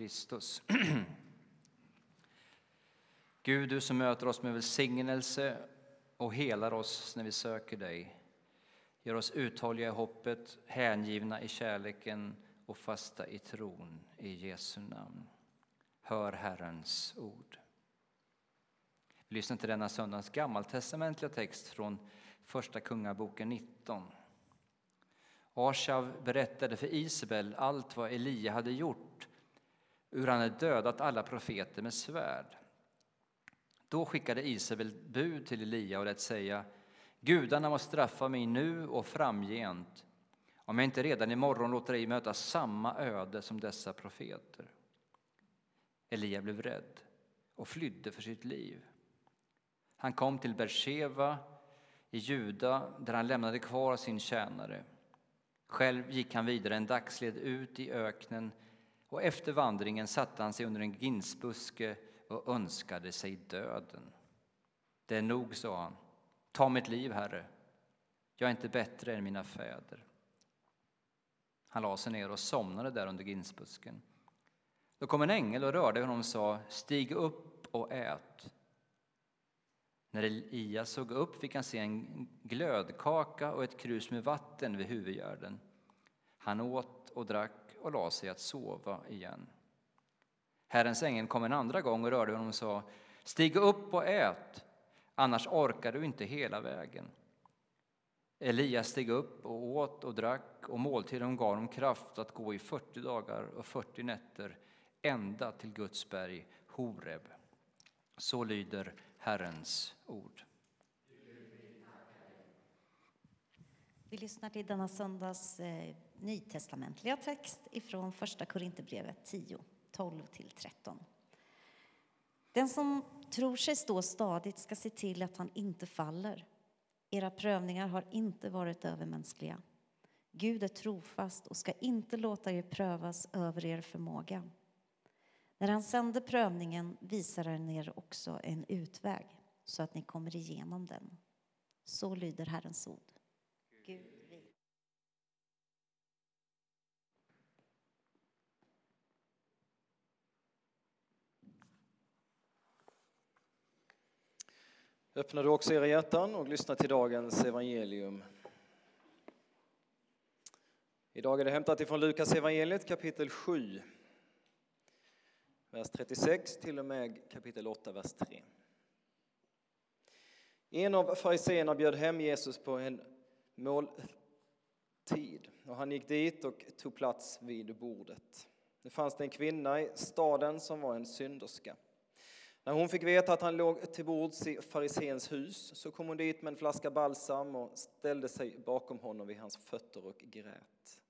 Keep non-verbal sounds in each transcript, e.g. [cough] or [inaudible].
Kristus. [clears throat] Gud, du som möter oss med välsignelse och helar oss när vi söker dig. Gör oss uthålliga i hoppet, hängivna i kärleken och fasta i tron. I Jesu namn. Hör Herrens ord. Vi lyssnar till denna söndags gammaltestamentliga text från Första Kungaboken 19. Ashav berättade för Isabel allt vad Elia hade gjort, hur han hade dödat alla profeter med svärd. Då skickade Isabel bud till Elia och lät säga Gudarna må straffa mig nu och framgent om jag inte redan imorgon låter dig möta samma öde som dessa profeter. Elia blev rädd och flydde för sitt liv. Han kom till Bersheva i Juda där han lämnade kvar sin tjänare. Själv gick han vidare en dagsled ut i öknen och efter vandringen satte han sig under en ginsbuske och önskade sig döden. Det är nog, sa han. Ta mitt liv, Herre. Jag är inte bättre än mina fäder. Han lade sig ner och somnade där under ginsbusken. Då kom en ängel och rörde honom och sa, stig upp och ät. När Elia såg upp fick han se en glödkaka och ett krus med vatten vid huvudgärden. Han åt och drack och la sig att sova igen. Herrens ängel kom en andra gång och rörde honom och sa, stig upp och ät, annars orkar du inte hela vägen. Elias steg upp och åt och drack och måltiden gav honom kraft att gå i 40 dagar och 40 nätter ända till Guds berg Horeb. Så lyder Herrens ord. Vi lyssnar till denna söndags eh, nytestamentliga text ifrån Första Korinthierbrevet 10, 12-13. Den som tror sig stå stadigt ska se till att han inte faller. Era prövningar har inte varit övermänskliga. Gud är trofast och ska inte låta er prövas över er förmåga. När han sände prövningen visar han er också en utväg så att ni kommer igenom den. Så lyder Herrens ord. Gud Öppna du också era hjärtan och lyssna till dagens evangelium. Idag är det hämtat ifrån Lukas evangeliet kapitel 7, vers 36 till och med kapitel 8, vers 3. En av fariseerna bjöd hem Jesus på en måltid och han gick dit och tog plats vid bordet. Det fanns det en kvinna i staden som var en synderska. När hon fick veta att han låg till bords i fariséns hus så kom hon dit med en flaska balsam och ställde sig bakom honom vid hans fötter och grät.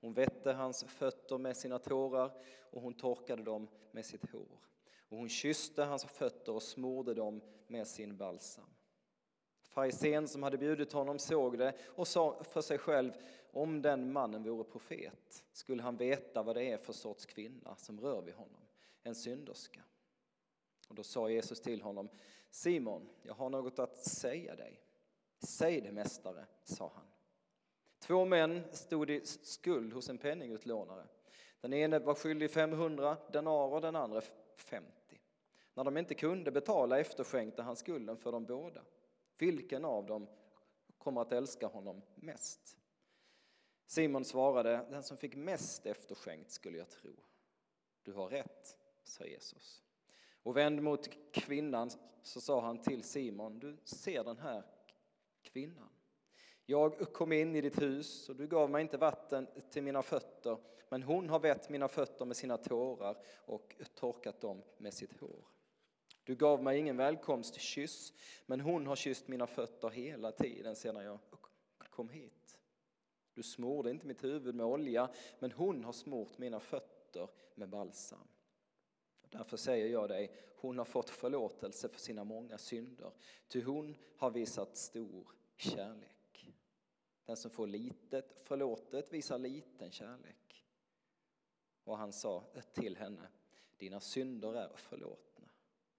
Hon vette hans fötter med sina tårar och hon torkade dem med sitt hår. Och hon kysste hans fötter och smorde dem med sin balsam. Farisén som hade bjudit honom såg det och sa för sig själv om den mannen vore profet skulle han veta vad det är för sorts kvinna som rör vid honom, en synderska. Och då sa Jesus till honom, Simon, jag har något att säga dig. Säg det, mästare, sa han. Två män stod i skuld hos en penningutlånare. Den ene var skyldig 500 denarer, den andra 50. När de inte kunde betala efterskänkte han skulden för dem båda. Vilken av dem kommer att älska honom mest? Simon svarade, den som fick mest efterskänkt skulle jag tro. Du har rätt, sa Jesus. Och vänd mot kvinnan så sa han till Simon, du ser den här kvinnan. Jag kom in i ditt hus och du gav mig inte vatten till mina fötter, men hon har vett mina fötter med sina tårar och torkat dem med sitt hår. Du gav mig ingen välkomstkyss, men hon har kysst mina fötter hela tiden sedan jag kom hit. Du smorde inte mitt huvud med olja, men hon har smort mina fötter med balsam. Därför säger jag dig, hon har fått förlåtelse för sina många synder, ty hon har visat stor kärlek. Den som får litet förlåtet visar liten kärlek. Och han sa till henne, dina synder är förlåtna.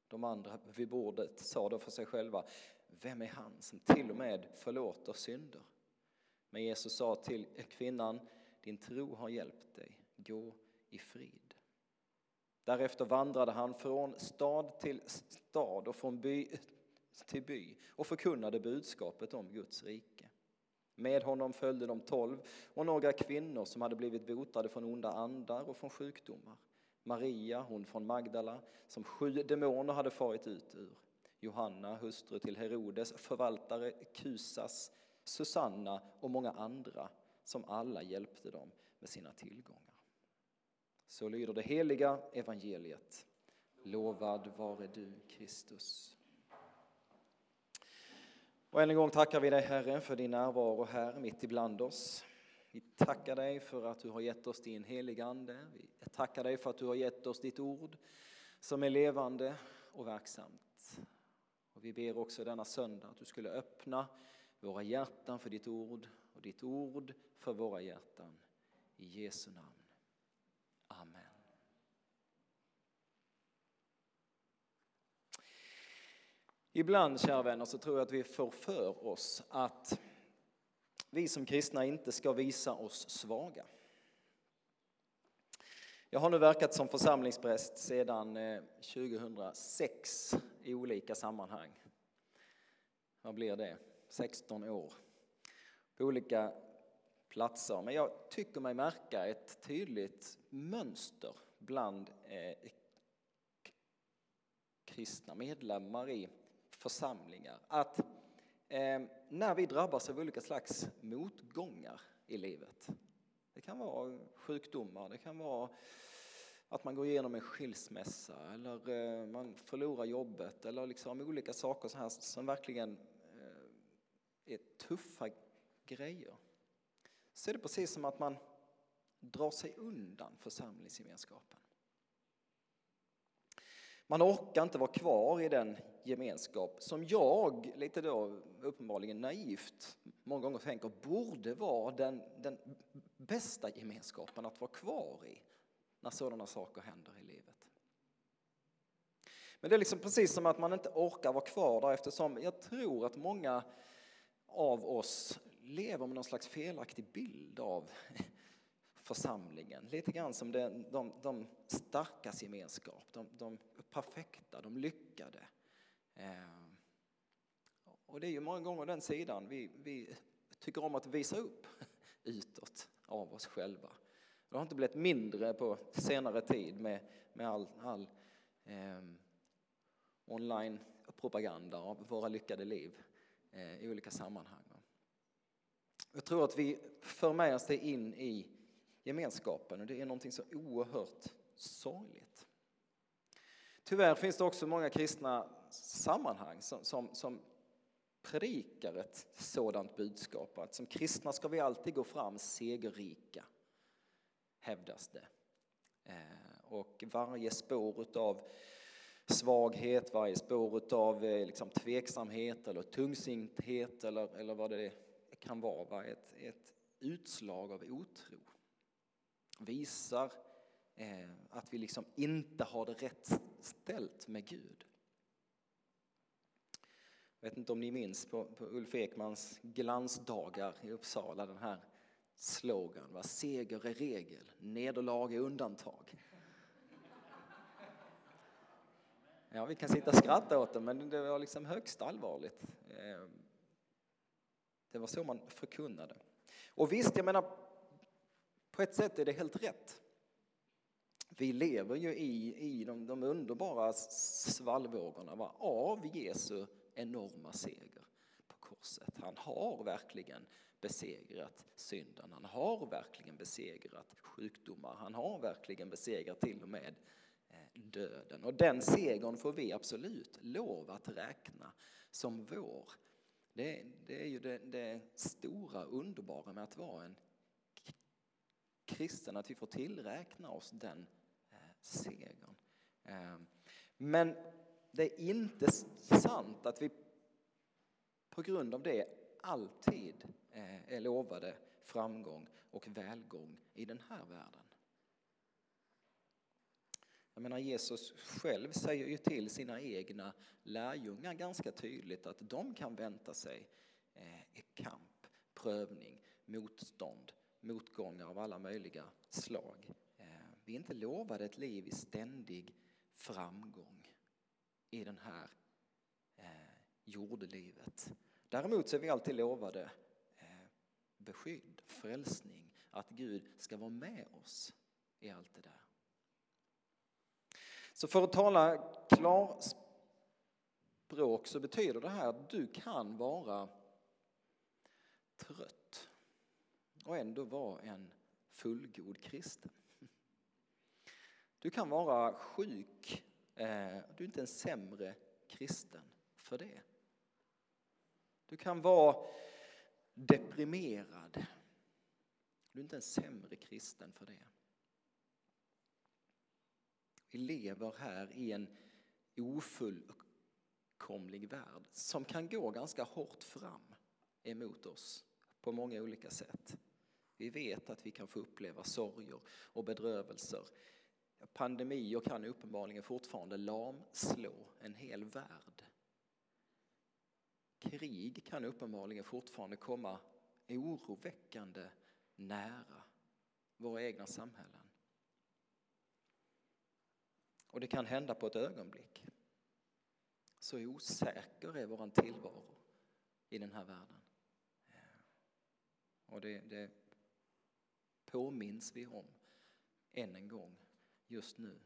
De andra vid bordet sa då för sig själva, vem är han som till och med förlåter synder? Men Jesus sa till kvinnan, din tro har hjälpt dig, gå i frid. Därefter vandrade han från stad till stad och från by till by och förkunnade budskapet om Guds rike. Med honom följde de tolv och några kvinnor som hade blivit botade från onda andar och från sjukdomar. Maria, hon från Magdala, som sju demoner hade farit ut ur. Johanna, hustru till Herodes, förvaltare Kusas, Susanna och många andra som alla hjälpte dem med sina tillgångar. Så lyder det heliga evangeliet. Lovad vare du, Kristus. Och än en gång tackar vi dig Herre för din närvaro här mitt ibland oss. Vi tackar dig för att du har gett oss din heliga Ande. Vi tackar dig för att du har gett oss ditt ord som är levande och verksamt. Och vi ber också denna söndag att du skulle öppna våra hjärtan för ditt ord och ditt ord för våra hjärtan. I Jesu namn. Ibland, kära vänner, så tror jag att vi får för oss att vi som kristna inte ska visa oss svaga. Jag har nu verkat som församlingspräst sedan eh, 2006 i olika sammanhang. Vad blir det? 16 år. På olika platser. Men jag tycker mig märka ett tydligt mönster bland eh, kristna medlemmar i församlingar. Att eh, när vi drabbas av olika slags motgångar i livet. Det kan vara sjukdomar, det kan vara att man går igenom en skilsmässa eller eh, man förlorar jobbet eller liksom olika saker så här som verkligen eh, är tuffa grejer. Så är det precis som att man drar sig undan församlingsgemenskapen. Man orkar inte vara kvar i den gemenskap som jag, lite då uppenbarligen naivt, många gånger tänker borde vara den, den bästa gemenskapen att vara kvar i när sådana saker händer i livet. Men det är liksom precis som att man inte orkar vara kvar där eftersom jag tror att många av oss lever med någon slags felaktig bild av församlingen. Lite grann som de, de, de starkas gemenskap, de, de perfekta, de lyckade. Eh, och det är ju många gånger den sidan vi, vi tycker om att visa upp [laughs] utåt av oss själva. Det har inte blivit mindre på senare tid med, med all, all eh, online-propaganda av våra lyckade liv eh, i olika sammanhang. Jag tror att vi för med oss det in i gemenskapen och det är någonting så oerhört sorgligt. Tyvärr finns det också många kristna sammanhang som, som, som predikar ett sådant budskap. Att som kristna ska vi alltid gå fram segerrika, hävdas det. Eh, och varje spår av svaghet, varje spår av eh, liksom tveksamhet eller tungsinthet eller, eller vad det kan vara, ett, ett utslag av otro visar eh, att vi liksom inte har det rätt ställt med Gud. Jag vet inte om ni minns på, på Ulf Ekmans glansdagar i Uppsala den här slogan, va? seger är regel, nederlag är undantag. Ja, vi kan sitta och skratta åt det, men det var liksom högst allvarligt. Eh, det var så man förkunnade. Och visst, jag menar, på ett sätt är det helt rätt. Vi lever ju i, i de, de underbara svallvågorna va? av Jesu enorma seger på korset. Han har verkligen besegrat synden. Han har verkligen besegrat sjukdomar. Han har verkligen besegrat till och med eh, döden. Och den segern får vi absolut lov att räkna som vår. Det, det är ju det, det stora underbara med att vara en kristen, att vi får tillräkna oss den eh, segern. Ehm, men det är inte sant att vi på grund av det alltid eh, är lovade framgång och välgång i den här världen. Jag menar Jesus själv säger ju till sina egna lärjungar ganska tydligt att de kan vänta sig eh, kamp, prövning, motstånd motgångar av alla möjliga slag. Eh, vi är inte lovade ett liv i ständig framgång i den här eh, jordelivet. Däremot så är vi alltid lovade eh, beskydd, frälsning, att Gud ska vara med oss i allt det där. Så för att tala klarspråk så betyder det här att du kan vara trött och ändå vara en fullgod kristen. Du kan vara sjuk, eh, du är inte en sämre kristen för det. Du kan vara deprimerad, du är inte en sämre kristen för det. Vi lever här i en ofullkomlig värld som kan gå ganska hårt fram emot oss på många olika sätt. Vi vet att vi kan få uppleva sorger och bedrövelser. Pandemier kan uppenbarligen fortfarande lamslå en hel värld. Krig kan uppenbarligen fortfarande komma oroväckande nära våra egna samhällen. Och det kan hända på ett ögonblick. Så osäker är vår tillvaro i den här världen. Och det, det påminns vi om än en gång just nu.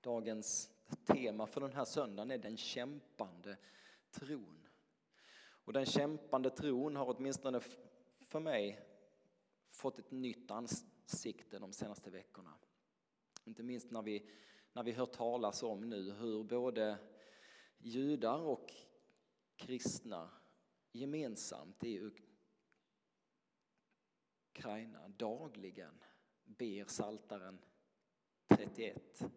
Dagens tema för den här söndagen är den kämpande tron. Och den kämpande tron har åtminstone för mig fått ett nytt ansikte de senaste veckorna. Inte minst när vi, när vi hör talas om nu hur både judar och kristna gemensamt i Ukraina dagligen ber Saltaren 31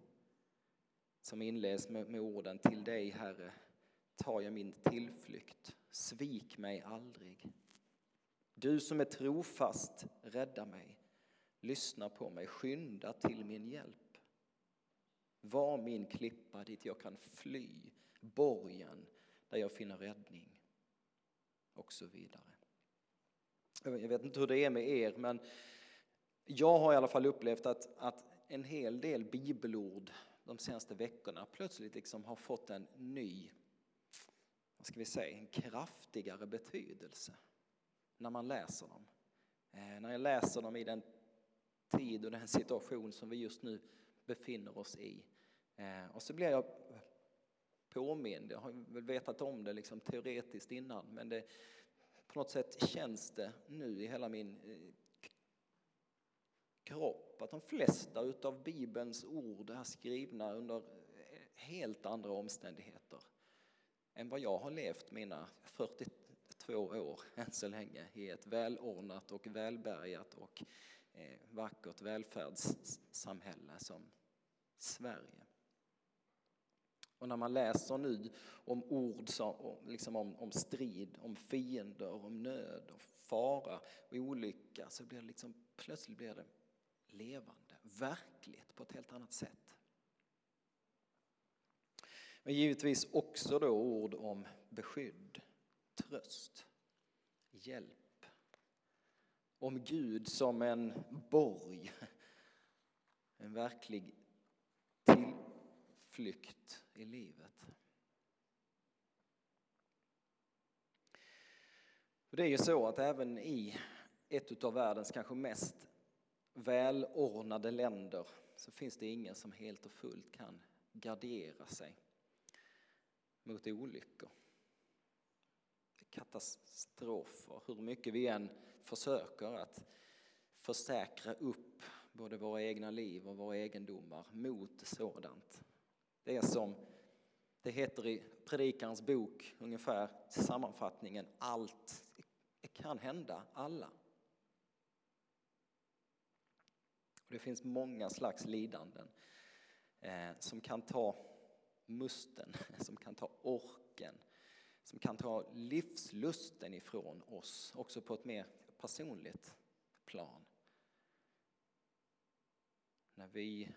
som inleds med, med orden Till dig, Herre, tar jag min tillflykt. Svik mig aldrig. Du som är trofast, rädda mig. Lyssna på mig, skynda till min hjälp. Var min klippa dit jag kan fly, borgen där jag finner räddning och så vidare. Jag vet inte hur det är med er, men jag har i alla fall upplevt att, att en hel del bibelord de senaste veckorna plötsligt liksom har fått en ny, vad ska vi säga, en kraftigare betydelse när man läser dem. Eh, när jag läser dem i den tid och den situation som vi just nu befinner oss i. Eh, och så blir jag påmind, jag har väl vetat om det liksom teoretiskt innan, men det, på något sätt känns det nu i hela min eh, kropp att de flesta utav Bibelns ord är skrivna under eh, helt andra omständigheter än vad jag har levt mina 42 år än så länge i ett välordnat och välbärgat och eh, vackert välfärdssamhälle som Sverige. Och när man läser nu om ord som, liksom om, om strid, om fiender, om nöd, och fara och olycka så blir det liksom, plötsligt blir det levande, verkligt på ett helt annat sätt. Men givetvis också då ord om beskydd, tröst, hjälp. Om Gud som en borg, en verklig flykt i livet. Det är ju så att även i ett av världens kanske mest välordnade länder så finns det ingen som helt och fullt kan gardera sig mot olyckor. Katastrofer, hur mycket vi än försöker att försäkra upp både våra egna liv och våra egendomar mot sådant. Det är som det heter i Predikarens bok, ungefär sammanfattningen, allt kan hända alla. Det finns många slags lidanden eh, som kan ta musten, [laughs] som kan ta orken, som kan ta livslusten ifrån oss, också på ett mer personligt plan. När vi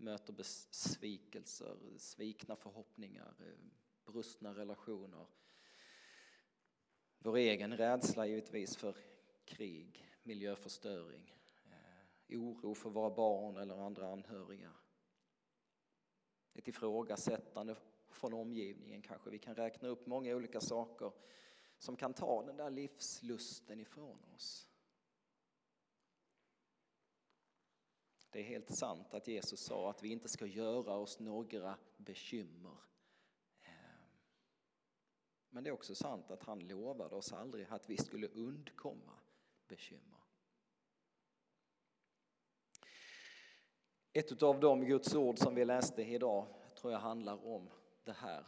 möter besvikelser, svikna förhoppningar, brustna relationer. Vår egen rädsla givetvis för krig, miljöförstöring, eh, oro för våra barn eller andra anhöriga. Ett ifrågasättande från omgivningen kanske. Vi kan räkna upp många olika saker som kan ta den där livslusten ifrån oss. Det är helt sant att Jesus sa att vi inte ska göra oss några bekymmer. Ehm, men det är också sant att han lovade oss aldrig att vi skulle undkomma bekymmer. Ett av de Guds ord som vi läste idag tror jag handlar om det här.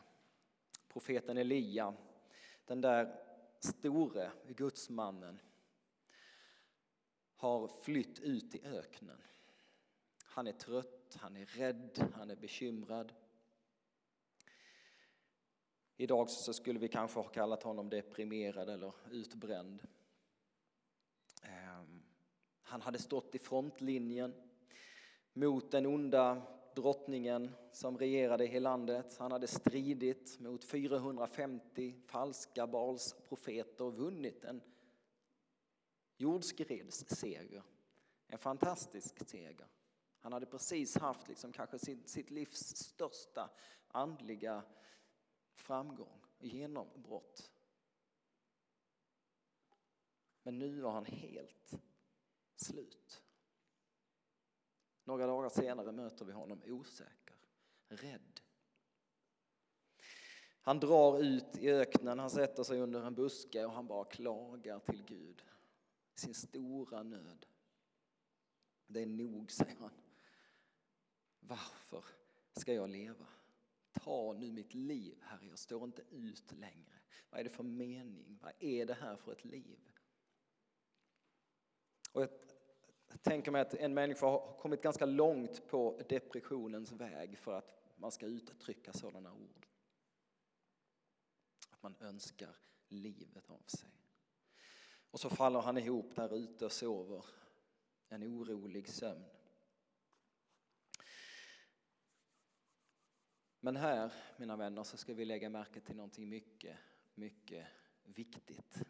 Profeten Elia, den där store gudsmannen, har flytt ut i öknen. Han är trött, han är rädd, han är bekymrad. Idag så skulle vi kanske ha kallat honom deprimerad eller utbränd. Ehm, han hade stått i frontlinjen mot den onda drottningen som regerade i landet. Han hade stridit mot 450 falska Balsprofeter och vunnit en jordskredsseger. En fantastisk seger. Han hade precis haft liksom kanske sitt, sitt livs största andliga framgång och genombrott. Men nu var han helt slut. Några dagar senare möter vi honom osäker, rädd. Han drar ut i öknen, han sätter sig under en buske och han bara klagar till Gud. Sin stora nöd. Det är nog, säger han. Varför ska jag leva? Ta nu mitt liv, Herre, jag står inte ut längre. Vad är det för mening? Vad är det här för ett liv? Och jag tänker mig att en människa har kommit ganska långt på depressionens väg för att man ska uttrycka sådana ord. Att man önskar livet av sig. Och så faller han ihop där ute och sover en orolig sömn. Men här, mina vänner, så ska vi lägga märke till någonting mycket, mycket viktigt.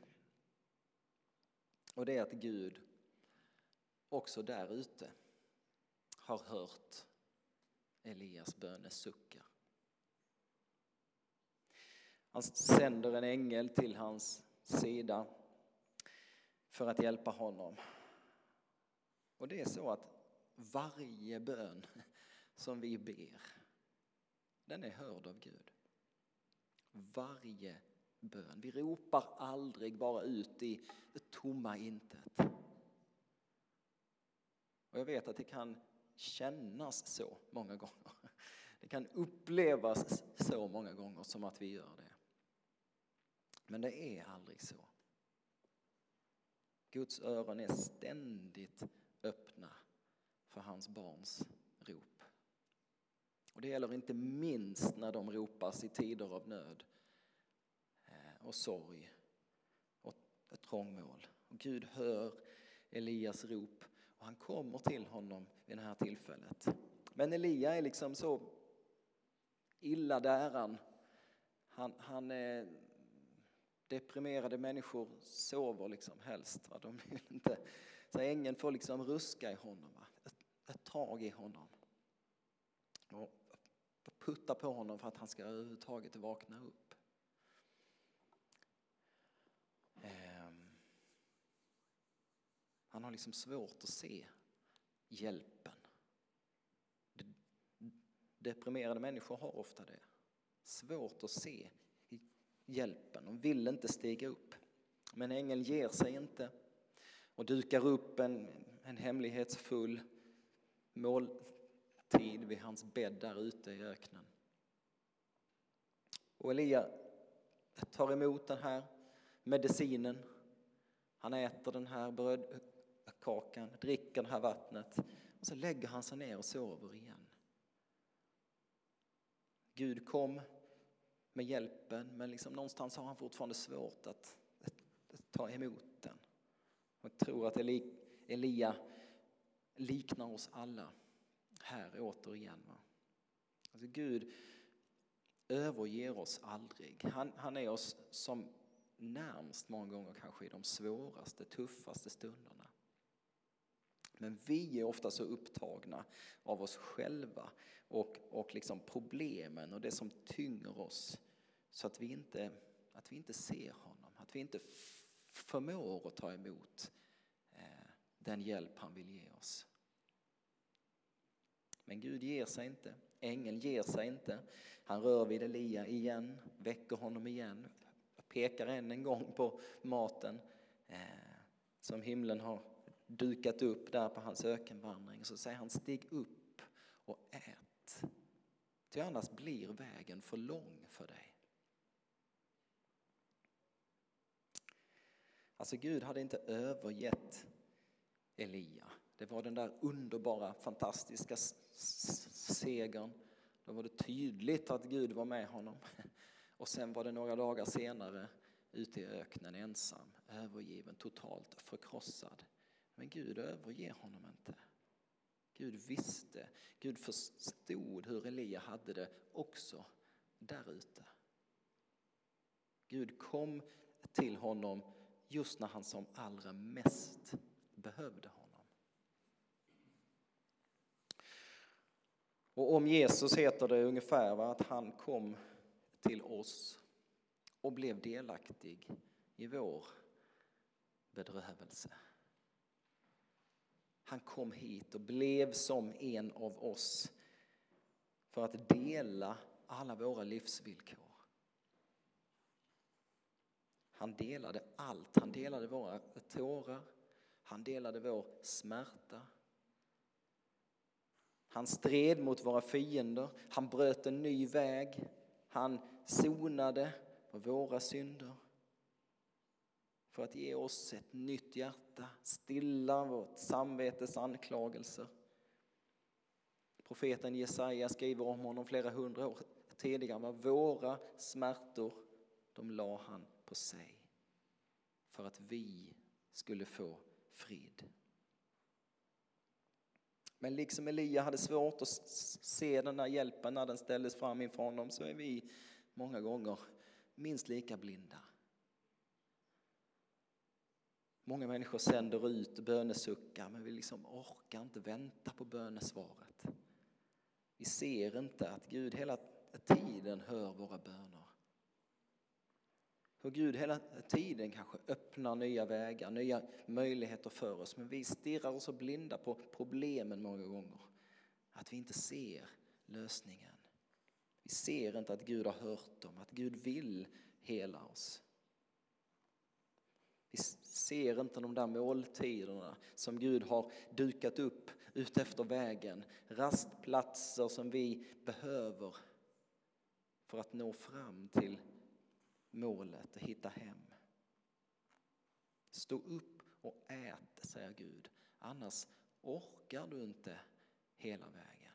Och det är att Gud också där ute har hört Elias bönesuckar. Han sänder en ängel till hans sida för att hjälpa honom. Och det är så att varje bön som vi ber den är hörd av Gud. Varje bön. Vi ropar aldrig bara ut i det tomma intet. Och jag vet att det kan kännas så många gånger. Det kan upplevas så många gånger som att vi gör det. Men det är aldrig så. Guds öron är ständigt öppna för hans barns rop. Och det gäller inte minst när de ropas i tider av nöd eh, och sorg och ett trångmål. Och Gud hör Elias rop och han kommer till honom vid det här tillfället. Men Elia är liksom så illa däran. Han, han är deprimerade människor sover liksom helst. Va? De vill inte, så ängeln får liksom ruska i honom, va? Ett, ett tag i honom. Och putta på honom för att han ska överhuvudtaget vakna upp. Ehm. Han har liksom svårt att se hjälpen. Deprimerade människor har ofta det. Svårt att se hjälpen. De vill inte stiga upp. Men ängeln ger sig inte och dukar upp en, en hemlighetsfull mål, tid vid hans bädd där ute i öknen. Och Elia tar emot den här medicinen. Han äter den här brödkakan, dricker det här vattnet och så lägger han sig ner och sover igen. Gud kom med hjälpen men liksom någonstans har han fortfarande svårt att, att, att ta emot den. Jag tror att Elia liknar oss alla här återigen. Va? Alltså Gud överger oss aldrig. Han, han är oss som närmst många gånger kanske i de svåraste, tuffaste stunderna. Men vi är ofta så upptagna av oss själva och, och liksom problemen och det som tynger oss så att vi inte, att vi inte ser honom, att vi inte förmår att ta emot eh, den hjälp han vill ge oss. Men Gud ger sig inte. Ängeln ger sig inte. Han rör vid Elia igen, väcker honom igen, pekar än en gång på maten eh, som himlen har dukat upp där på hans ökenvandring. Så säger han stig upp och ät. Ty annars blir vägen för lång för dig. Alltså Gud hade inte övergett Elia. Det var den där underbara, fantastiska segern. Då var det tydligt att Gud var med honom. [laughs] Och sen var det några dagar senare ute i öknen ensam, övergiven, totalt förkrossad. Men Gud överger honom inte. Gud visste, Gud förstod hur Elia hade det också där ute. Gud kom till honom just när han som allra mest behövde honom. Och om Jesus heter det ungefär va, att han kom till oss och blev delaktig i vår bedrövelse. Han kom hit och blev som en av oss för att dela alla våra livsvillkor. Han delade allt. Han delade våra tårar, han delade vår smärta, han stred mot våra fiender, han bröt en ny väg, han sonade för våra synder för att ge oss ett nytt hjärta, stilla vårt samvetes anklagelser. Profeten Jesaja skriver om honom flera hundra år tidigare. Vad våra smärtor, de la han på sig för att vi skulle få frid. Men liksom Elia hade svårt att se den där hjälpen när den ställdes fram inför honom så är vi många gånger minst lika blinda. Många människor sänder ut bönesuckar men vi liksom orkar inte vänta på bönesvaret. Vi ser inte att Gud hela tiden hör våra böner. Hur Gud hela tiden kanske öppnar nya vägar, nya möjligheter för oss. Men vi stirrar oss så blinda på problemen många gånger att vi inte ser lösningen. Vi ser inte att Gud har hört dem, att Gud vill hela oss. Vi ser inte de där måltiderna som Gud har dukat upp utefter vägen. Rastplatser som vi behöver för att nå fram till målet att hitta hem. Stå upp och ät, säger Gud. Annars orkar du inte hela vägen.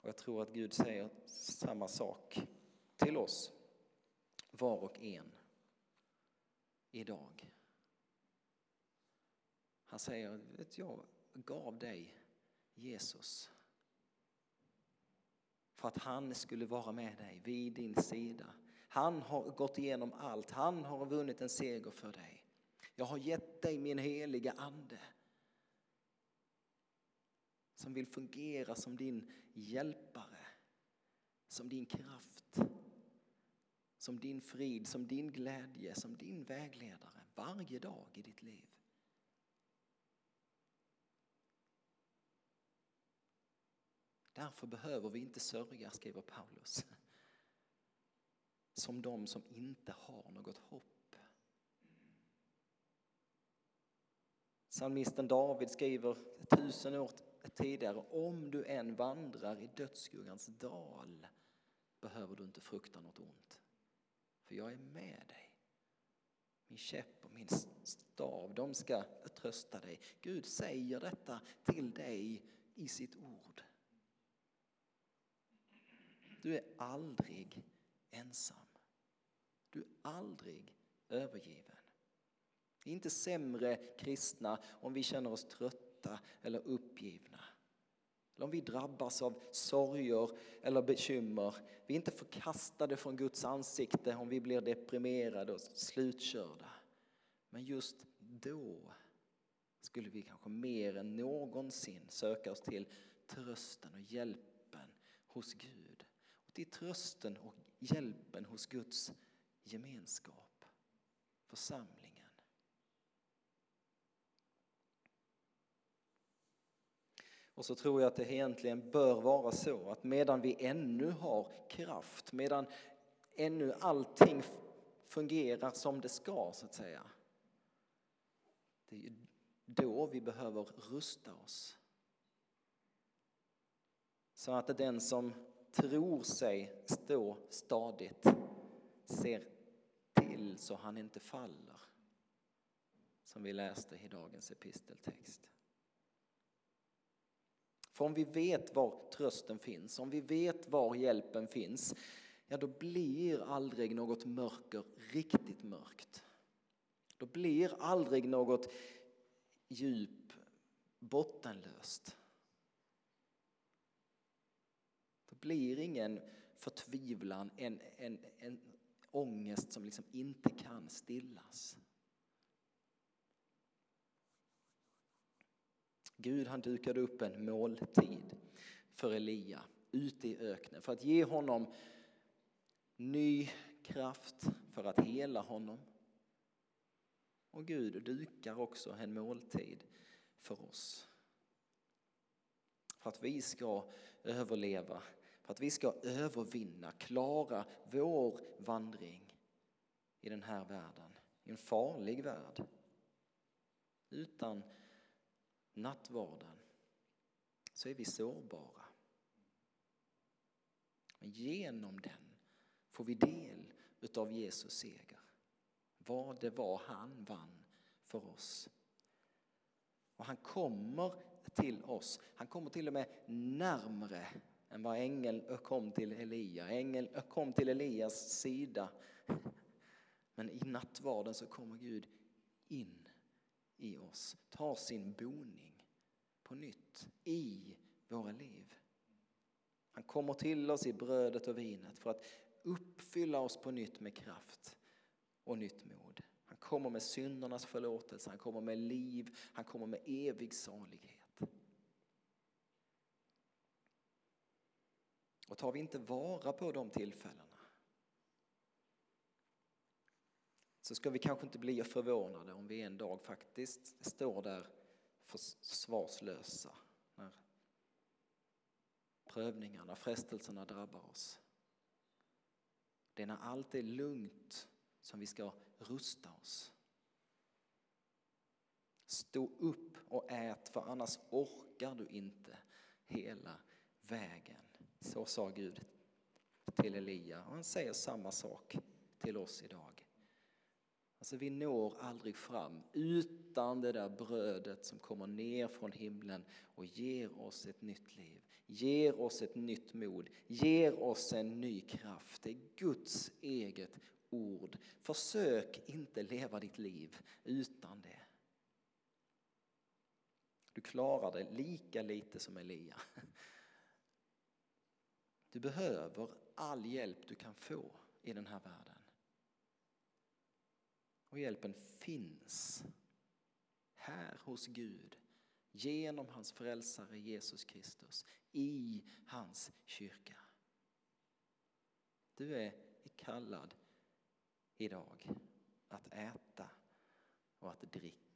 Och jag tror att Gud säger samma sak till oss, var och en, idag. Han säger, vet jag gav dig Jesus för att han skulle vara med dig vid din sida. Han har gått igenom allt, han har vunnit en seger för dig. Jag har gett dig min heliga ande som vill fungera som din hjälpare, som din kraft, som din frid, som din glädje, som din vägledare varje dag i ditt liv. Därför behöver vi inte sörja, skriver Paulus, som de som inte har något hopp. Psalmisten David skriver tusen år tidigare, om du än vandrar i dödsskuggans dal behöver du inte frukta något ont, för jag är med dig. Min käpp och min stav, de ska trösta dig. Gud säger detta till dig i sitt ord. Du är aldrig ensam. Du är aldrig övergiven. Vi är inte sämre kristna om vi känner oss trötta eller uppgivna. Eller om vi drabbas av sorger eller bekymmer. Vi är inte förkastade från Guds ansikte om vi blir deprimerade och slutkörda. Men just då skulle vi kanske mer än någonsin söka oss till trösten och hjälpen hos Gud i trösten och hjälpen hos Guds gemenskap, församlingen. Och så tror jag att det egentligen bör vara så att medan vi ännu har kraft, medan ännu allting fungerar som det ska så att säga. Det är ju då vi behöver rusta oss. Så att den som tror sig stå stadigt ser till så han inte faller. Som vi läste i dagens episteltext. För om vi vet var trösten finns, om vi vet var hjälpen finns, ja då blir aldrig något mörker riktigt mörkt. Då blir aldrig något djup bottenlöst. Då blir ingen förtvivlan, en, en, en ångest som liksom inte kan stillas. Gud han dukade upp en måltid för Elia ute i öknen för att ge honom ny kraft för att hela honom. Och Gud dukar också en måltid för oss. För att vi ska överleva, för att vi ska övervinna, klara vår vandring i den här världen, i en farlig värld. Utan nattvarden så är vi sårbara. Men genom den får vi del utav Jesus seger. Vad det var han vann för oss. Och han kommer till oss. Han kommer till och med närmre än vad ängeln kom till Elia. Ängeln kom till Elias sida. Men i nattvarden så kommer Gud in i oss, tar sin boning på nytt i våra liv. Han kommer till oss i brödet och vinet för att uppfylla oss på nytt med kraft och nytt mod. Han kommer med syndernas förlåtelse, han kommer med liv, han kommer med evig salighet. Och tar vi inte vara på de tillfällena så ska vi kanske inte bli förvånade om vi en dag faktiskt står där försvarslösa när prövningarna, frestelserna drabbar oss. Det är när allt är lugnt som vi ska rusta oss. Stå upp och ät för annars orkar du inte hela vägen. Så sa Gud till Elia och han säger samma sak till oss idag. Alltså vi når aldrig fram utan det där brödet som kommer ner från himlen och ger oss ett nytt liv, ger oss ett nytt mod, ger oss en ny kraft. Det är Guds eget ord. Försök inte leva ditt liv utan det. Du klarar det lika lite som Elia. Du behöver all hjälp du kan få i den här världen. Och hjälpen finns här hos Gud genom hans frälsare Jesus Kristus i hans kyrka. Du är kallad idag att äta och att dricka.